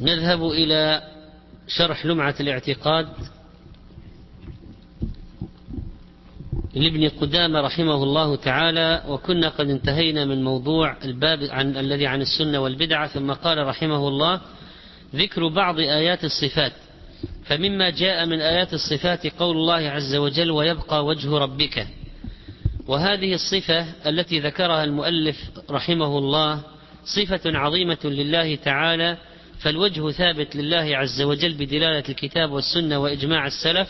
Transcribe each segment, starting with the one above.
نذهب إلى شرح لمعة الاعتقاد لابن قدامة رحمه الله تعالى وكنا قد انتهينا من موضوع الباب عن الذي عن السنة والبدعة ثم قال رحمه الله ذكر بعض آيات الصفات فمما جاء من آيات الصفات قول الله عز وجل ويبقى وجه ربك. وهذه الصفة التي ذكرها المؤلف رحمه الله صفة عظيمة لله تعالى فالوجه ثابت لله عز وجل بدلالة الكتاب والسنة وإجماع السلف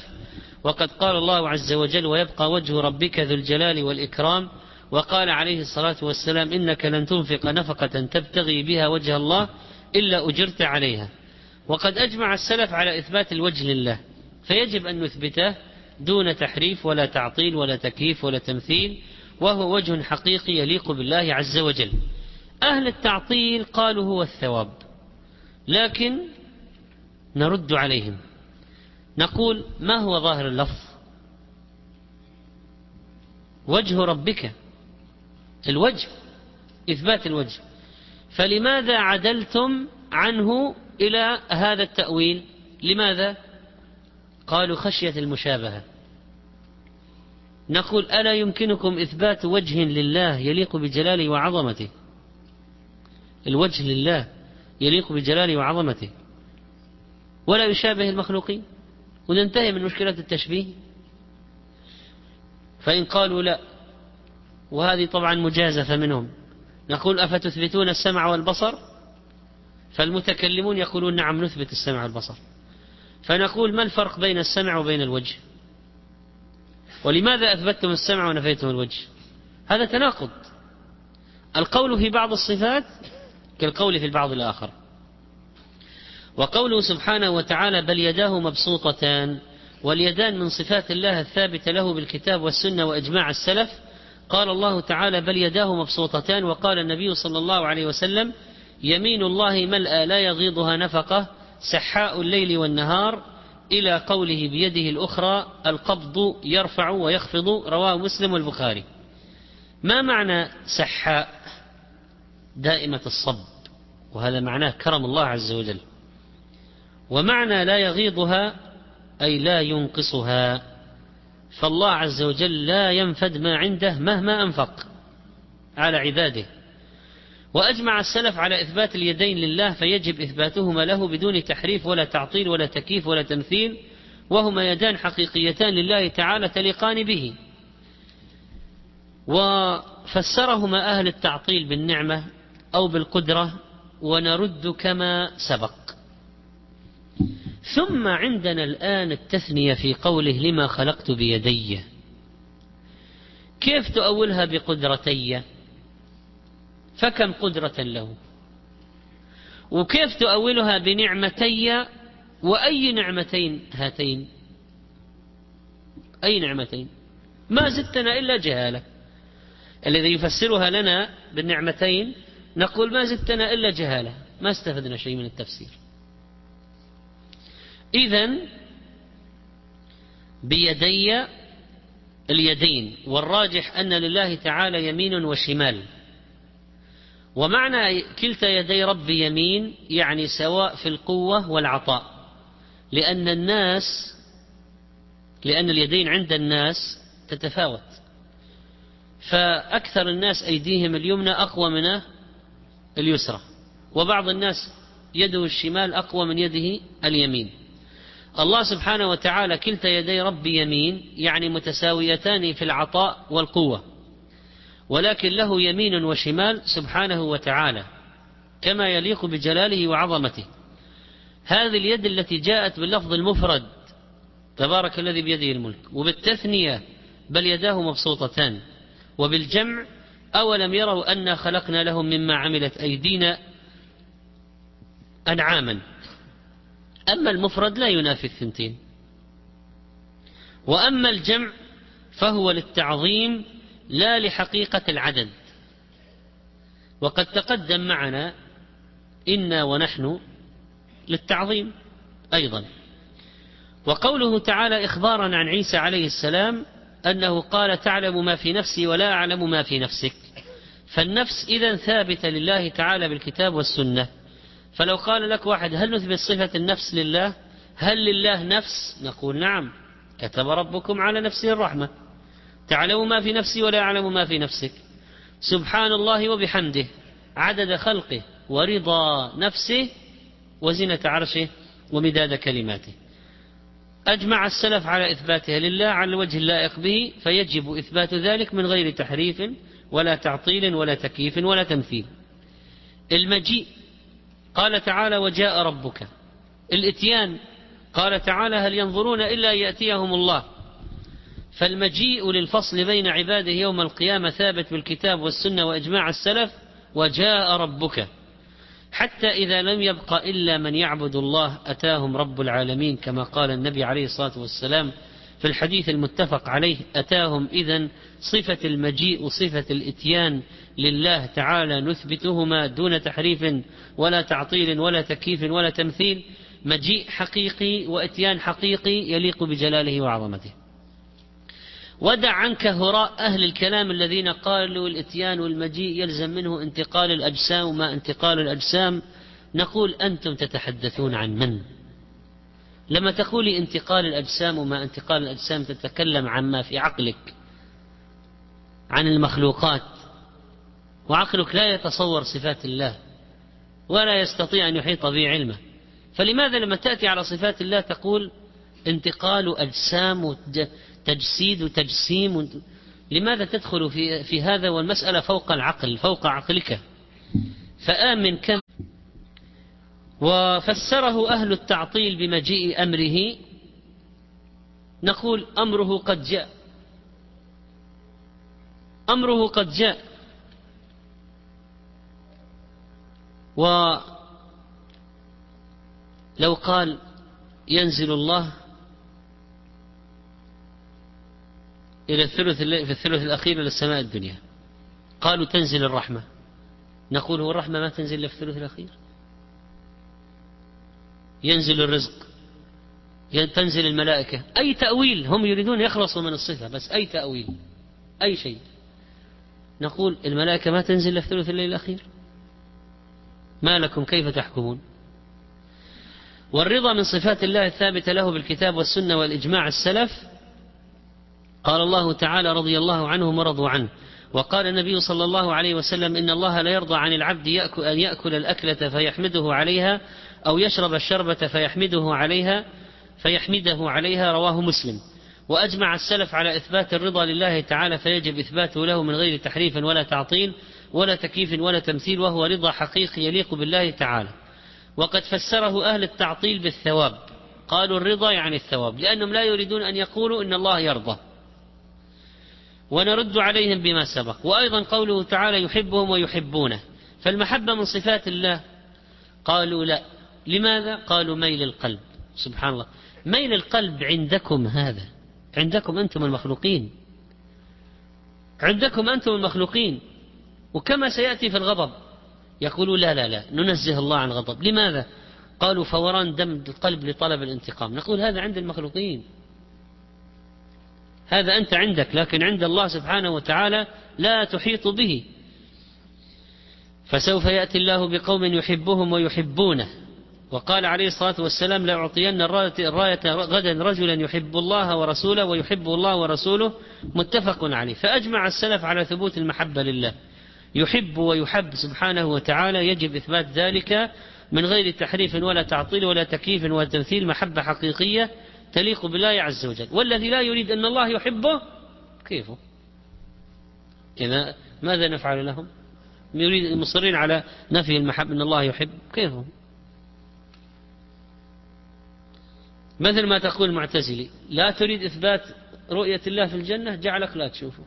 وقد قال الله عز وجل ويبقى وجه ربك ذو الجلال والإكرام وقال عليه الصلاة والسلام إنك لن تنفق نفقة تبتغي بها وجه الله إلا أجرت عليها وقد أجمع السلف على إثبات الوجه لله فيجب أن نثبته دون تحريف ولا تعطيل ولا تكييف ولا تمثيل وهو وجه حقيقي يليق بالله عز وجل. أهل التعطيل قالوا هو الثواب. لكن نرد عليهم. نقول ما هو ظاهر اللفظ؟ وجه ربك. الوجه إثبات الوجه. فلماذا عدلتم عنه إلى هذا التأويل؟ لماذا؟ قالوا خشية المشابهة. نقول ألا يمكنكم إثبات وجه لله يليق بجلاله وعظمته؟ الوجه لله. يليق بجلاله وعظمته. ولا يشابه المخلوقين. وننتهي من مشكلة التشبيه. فإن قالوا لا وهذه طبعا مجازفة منهم. نقول أفتثبتون السمع والبصر؟ فالمتكلمون يقولون نعم نثبت السمع والبصر. فنقول ما الفرق بين السمع وبين الوجه؟ ولماذا أثبتتم السمع ونفيتم الوجه؟ هذا تناقض. القول في بعض الصفات كالقول في البعض الآخر. وقوله سبحانه وتعالى بل يداه مبسوطتان واليدان من صفات الله الثابتة له بالكتاب والسنة وإجماع السلف. قال الله تعالى بل يداه مبسوطتان وقال النبي صلى الله عليه وسلم يمين الله ملأى لا يغيضها نفقة سحاء الليل والنهار. إلى قوله بيده الأخرى القبض يرفع ويخفض رواه مسلم والبخاري. ما معنى سحاء؟ دائمة الصب وهذا معناه كرم الله عز وجل. ومعنى لا يغيضها أي لا ينقصها. فالله عز وجل لا ينفد ما عنده مهما أنفق على عباده. وأجمع السلف على إثبات اليدين لله فيجب إثباتهما له بدون تحريف ولا تعطيل ولا تكييف ولا تمثيل وهما يدان حقيقيتان لله تعالى تليقان به. وفسرهما أهل التعطيل بالنعمة أو بالقدرة ونرد كما سبق. ثم عندنا الآن التثنية في قوله لما خلقت بيدي. كيف تؤولها بقدرتي؟ فكم قدرة له؟ وكيف تؤولها بنعمتي؟ وأي نعمتين هاتين؟ أي نعمتين؟ ما زدتنا إلا جهالة. الذي يفسرها لنا بالنعمتين نقول ما زدتنا إلا جهالة ما استفدنا شيء من التفسير. إذا بيدي اليدين والراجح أن لله تعالى يمين وشمال. ومعنى كلتا يدي ربي يمين يعني سواء في القوة والعطاء. لأن الناس لأن اليدين عند الناس تتفاوت. فأكثر الناس أيديهم اليمنى أقوى من اليسرى. وبعض الناس يده الشمال أقوى من يده اليمين. الله سبحانه وتعالى كلتا يدي ربي يمين يعني متساويتان في العطاء والقوة. ولكن له يمين وشمال سبحانه وتعالى كما يليق بجلاله وعظمته. هذه اليد التي جاءت باللفظ المفرد تبارك الذي بيده الملك وبالتثنية بل يداه مبسوطتان وبالجمع أولم يروا أنا خلقنا لهم مما عملت أيدينا أنعاما. أما المفرد لا ينافي الثنتين. وأما الجمع فهو للتعظيم لا لحقيقة العدد. وقد تقدم معنا إنا ونحن للتعظيم أيضا. وقوله تعالى إخبارا عن عيسى عليه السلام أنه قال تعلم ما في نفسي ولا أعلم ما في نفسك. فالنفس إذا ثابتة لله تعالى بالكتاب والسنة. فلو قال لك واحد هل نثبت صفة النفس لله؟ هل لله نفس؟ نقول نعم. كتب ربكم على نفسه الرحمة. تعلم ما في نفسي ولا أعلم ما في نفسك. سبحان الله وبحمده. عدد خلقه ورضا نفسه وزنة عرشه ومداد كلماته. أجمع السلف على إثباتها لله على الوجه اللائق به فيجب إثبات ذلك من غير تحريف ولا تعطيل ولا تكييف ولا تمثيل. المجيء قال تعالى وجاء ربك. الإتيان قال تعالى هل ينظرون إلا يأتيهم الله. فالمجيء للفصل بين عباده يوم القيامة ثابت بالكتاب والسنة وإجماع السلف وجاء ربك. حتى إذا لم يبق إلا من يعبد الله أتاهم رب العالمين كما قال النبي عليه الصلاة والسلام في الحديث المتفق عليه أتاهم إذا صفة المجيء وصفة الإتيان لله تعالى نثبتهما دون تحريف ولا تعطيل ولا تكييف ولا تمثيل مجيء حقيقي وإتيان حقيقي يليق بجلاله وعظمته ودع عنك هراء أهل الكلام الذين قالوا الإتيان والمجيء يلزم منه انتقال الأجسام وما انتقال الأجسام. نقول أنتم تتحدثون عن من؟ لما تقولي انتقال الأجسام وما انتقال الأجسام تتكلم عما في عقلك عن المخلوقات. وعقلك لا يتصور صفات الله ولا يستطيع أن يحيط به علمه. فلماذا لما تأتي على صفات الله تقول انتقال أجسام تجسيد وتجسيم لماذا تدخل في, في هذا والمسألة فوق العقل فوق عقلك؟ فآمن كم وفسره أهل التعطيل بمجيء أمره. نقول أمره قد جاء. أمره قد جاء. ولو قال ينزل الله إلى الثلث في الثلث الأخير إلى السماء الدنيا. قالوا تنزل الرحمة. نقول هو الرحمة ما تنزل إلا في الثلث الأخير. ينزل الرزق. تنزل الملائكة. أي تأويل؟ هم يريدون يخلصوا من الصفة بس أي تأويل؟ أي شيء. نقول الملائكة ما تنزل إلا في ثلث الليل الأخير. ما لكم؟ كيف تحكمون؟ والرضا من صفات الله الثابتة له بالكتاب والسنة والإجماع السلف قال الله تعالى رضي الله عنهم ورضوا عنه. وقال النبي صلى الله عليه وسلم إن الله لا يرضى عن العبد يأكل أن يأكل الأكلة فيحمده عليها أو يشرب الشربة فيحمده عليها فيحمده عليها رواه مسلم. وأجمع السلف على إثبات الرضا لله تعالى فيجب إثباته له من غير تحريف ولا تعطيل ولا تكييف ولا تمثيل وهو رضا حقيقي يليق بالله تعالى. وقد فسره أهل التعطيل بالثواب. قالوا الرضا يعني الثواب لأنهم لا يريدون أن يقولوا إن الله يرضى. ونرد عليهم بما سبق. وأيضا قوله تعالى يحبهم ويحبونه. فالمحبة من صفات الله. قالوا لا. لماذا؟ قالوا ميل القلب. سبحان الله. ميل القلب عندكم هذا. عندكم أنتم المخلوقين. عندكم أنتم المخلوقين. وكما سيأتي في الغضب. يقولوا لا لا لا. ننزه الله عن غضب لماذا؟ قالوا فوران دم القلب لطلب الانتقام. نقول هذا عند المخلوقين. هذا أنت عندك لكن عند الله سبحانه وتعالى لا تحيط به. فسوف يأتي الله بقوم يحبهم ويحبونه. وقال عليه الصلاة والسلام لأعطين الراية غدا رجلا يحب الله ورسوله ويحب الله ورسوله. متفق عليه. فأجمع السلف على ثبوت المحبة لله. يحب ويحب سبحانه وتعالى يجب إثبات ذلك من غير تحريف ولا تعطيل ولا تكييف ولا تمثيل. محبة حقيقية تليق بالله عز وجل. والذي لا يريد أن الله يحبه كيفه؟ إذا ماذا نفعل لهم؟ يريد مصرين على نفي المحبة أن الله يحب كيفه؟ مثل ما تقول المعتزلي لا تريد إثبات رؤية الله في الجنة جعلك لا تشوفه.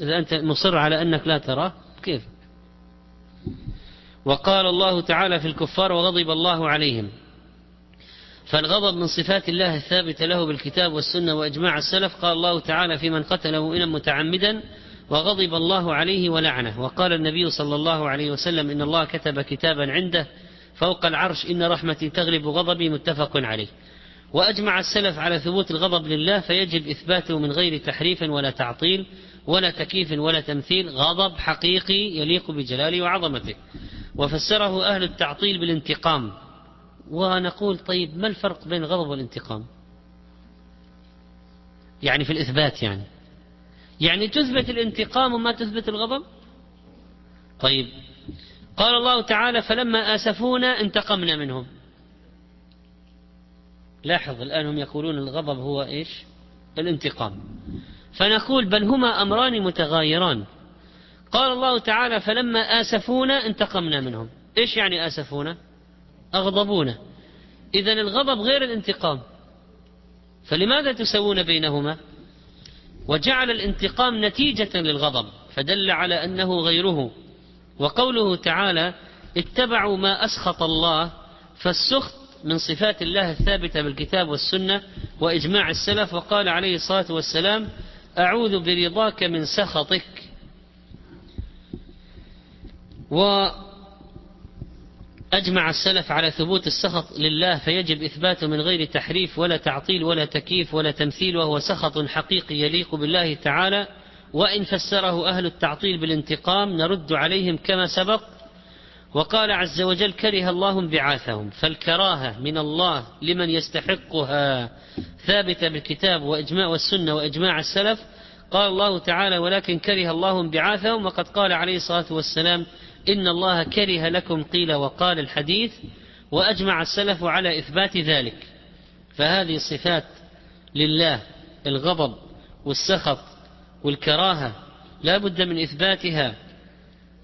إذا أنت مصر على أنك لا تراه كيف؟ وقال الله تعالى في الكفار وغضب الله عليهم. فالغضب من صفات الله الثابتة له بالكتاب والسنة وإجماع السلف. قال الله تعالى في من قتله إنا متعمدا وغضب الله عليه ولعنه. وقال النبي صلى الله عليه وسلم إن الله كتب كتابا عنده فوق العرش إن رحمتي تغلب غضبي متفق عليه. وأجمع السلف على ثبوت الغضب لله فيجب إثباته من غير تحريف ولا تعطيل ولا تكييف ولا تمثيل. غضب حقيقي يليق بجلاله وعظمته. وفسره أهل التعطيل بالانتقام. ونقول طيب ما الفرق بين الغضب والانتقام؟ يعني في الإثبات يعني. يعني تثبت الانتقام وما تثبت الغضب؟ طيب. قال الله تعالى فلما آسفونا انتقمنا منهم. لاحظ الآن هم يقولون الغضب هو إيش؟ الانتقام. فنقول بل هما أمران متغايران. قال الله تعالى فلما آسفونا انتقمنا منهم. إيش يعني آسفونا؟ أغضبونا إذا الغضب غير الانتقام. فلماذا تسوون بينهما؟ وجعل الانتقام نتيجة للغضب فدل على أنه غيره. وقوله تعالى اتبعوا ما أسخط الله فالسخط من صفات الله الثابتة بالكتاب والسنة وإجماع السلف. وقال عليه الصلاة والسلام أعوذ برضاك من سخطك. وأجمع السلف على ثبوت السخط لله فيجب إثباته من غير تحريف ولا تعطيل ولا تكييف ولا تمثيل وهو سخط حقيقي يليق بالله تعالى. وإن فسره أهل التعطيل بالانتقام نرد عليهم كما سبق. وقال عز وجل كره الله انبعاثهم فالكراهة من الله لمن يستحقها. ثابتة بالكتاب وإجماع والسنة وإجماع السلف. قال الله تعالى ولكن كره الله انبعاثهم. وقد قال عليه الصلاة والسلام إن الله كره لكم قيل وقال الحديث وأجمع السلف على إثبات ذلك. فهذه صفات لله الغضب والسخط والكراهة لا بد من إثباتها.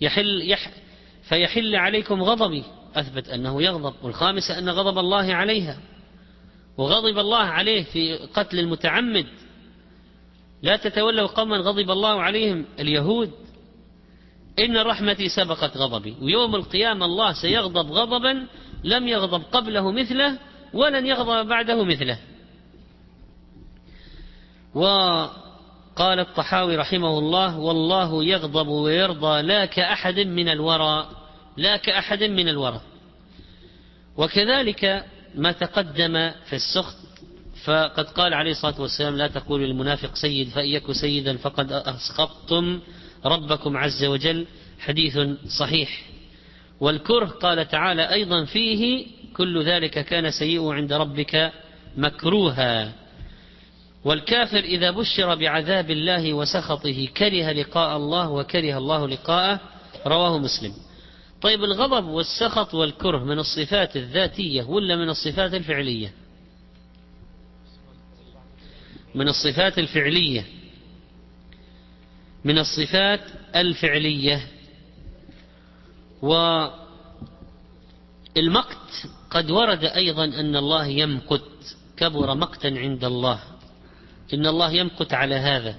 يحل يح فيحل عليكم غضبي. أثبت أنه يغضب والخامسة أن غضب الله عليها. وغضب الله عليه في قتل المتعمد. لا تتولوا قوما غضب الله عليهم اليهود. إن رحمتي سبقت غضبي ويوم القيامة الله سيغضب غضبا لم يغضب قبله مثله ولن يغضب بعده مثله. وقال الطحاوي رحمه الله والله يغضب ويرضى لا كأحد من الورى لا كأحد من الورى. وكذلك ما تقدم في السخط فقد قال عليه الصلاة والسلام لا تقولوا للمنافق سيد فإن يك سيدا فقد أسخطتم. ربكم عز وجل حديث صحيح. والكره قال تعالى أيضا فيه كل ذلك كان سيئ عند ربك مكروها. والكافر إذا بشر بعذاب الله وسخطه كره لقاء الله وكره الله لقاءه. رواه مسلم. طيب الغضب والسخط والكره من الصفات الذاتية ولا من الصفات الفعلية؟ من الصفات الفعلية. من الصفات الفعلية. والمقت قد ورد أيضا أن الله يمقت كبر مقتا عند الله. إن الله يمقت على هذا.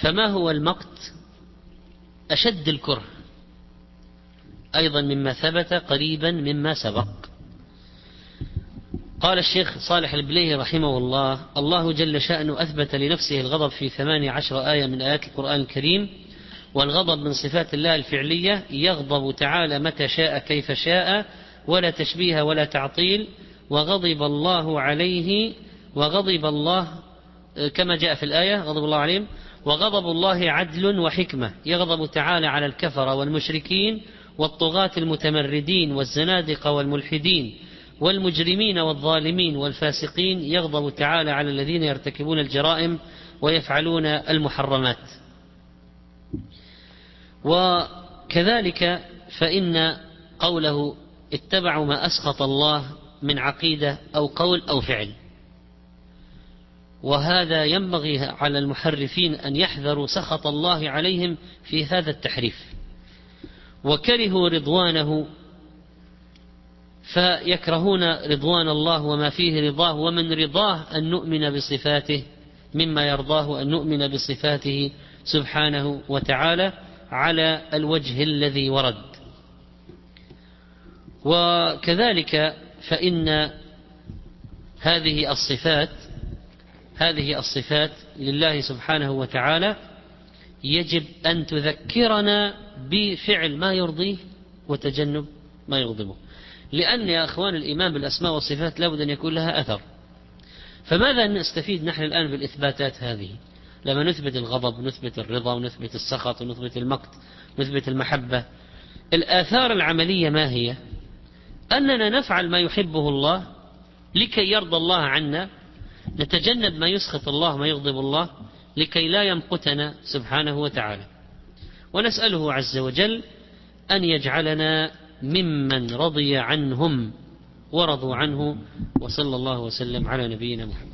فما هو المقت؟ أشد الكره. أيضا مما ثبت قريبا مما سبق. قال الشيخ صالح البليهي رحمه الله الله جل شأنه أثبت لنفسه الغضب في ثمانية عشر آية من آيات القرآن الكريم والغضب من صفات الله الفعلية يغضب تعالى متى شاء كيف شاء ولا تشبيه ولا تعطيل وغضب الله عليه وغضب الله كما جاء في الآية غضب الله عليهم وغضب الله عدل وحكمة يغضب تعالى على الكفر والمشركين والطغاة المتمردين والزنادقة والملحدين والمجرمين والظالمين والفاسقين يغضب تعالى على الذين يرتكبون الجرائم ويفعلون المحرمات. وكذلك فإن قوله اتبعوا ما أسخط الله من عقيدة أو قول أو فعل. وهذا ينبغي على المحرفين أن يحذروا سخط الله عليهم في هذا التحريف. وكرهوا رضوانه فيكرهون رضوان الله وما فيه رضاه ومن رضاه أن نؤمن بصفاته مما يرضاه أن نؤمن بصفاته سبحانه وتعالى على الوجه الذي ورد. وكذلك فإن هذه الصفات هذه الصفات لله سبحانه وتعالى يجب أن تذكرنا بفعل ما يرضيه وتجنب ما يغضبه. لأن يا أخوان الإيمان بالأسماء والصفات لابد أن يكون لها أثر. فماذا نستفيد نحن الآن بالإثباتات هذه؟ لما نثبت الغضب ونثبت الرضا ونثبت السخط ونثبت المقت ونثبت المحبة. الآثار العملية ما هي؟ أننا نفعل ما يحبه الله لكي يرضى الله عنا نتجنب ما يسخط الله ما يغضب الله لكي لا يمقتنا سبحانه وتعالى. ونسأله عز وجل أن يجعلنا ممن رضي عنهم ورضوا عنه وصلى الله وسلم على نبينا محمد.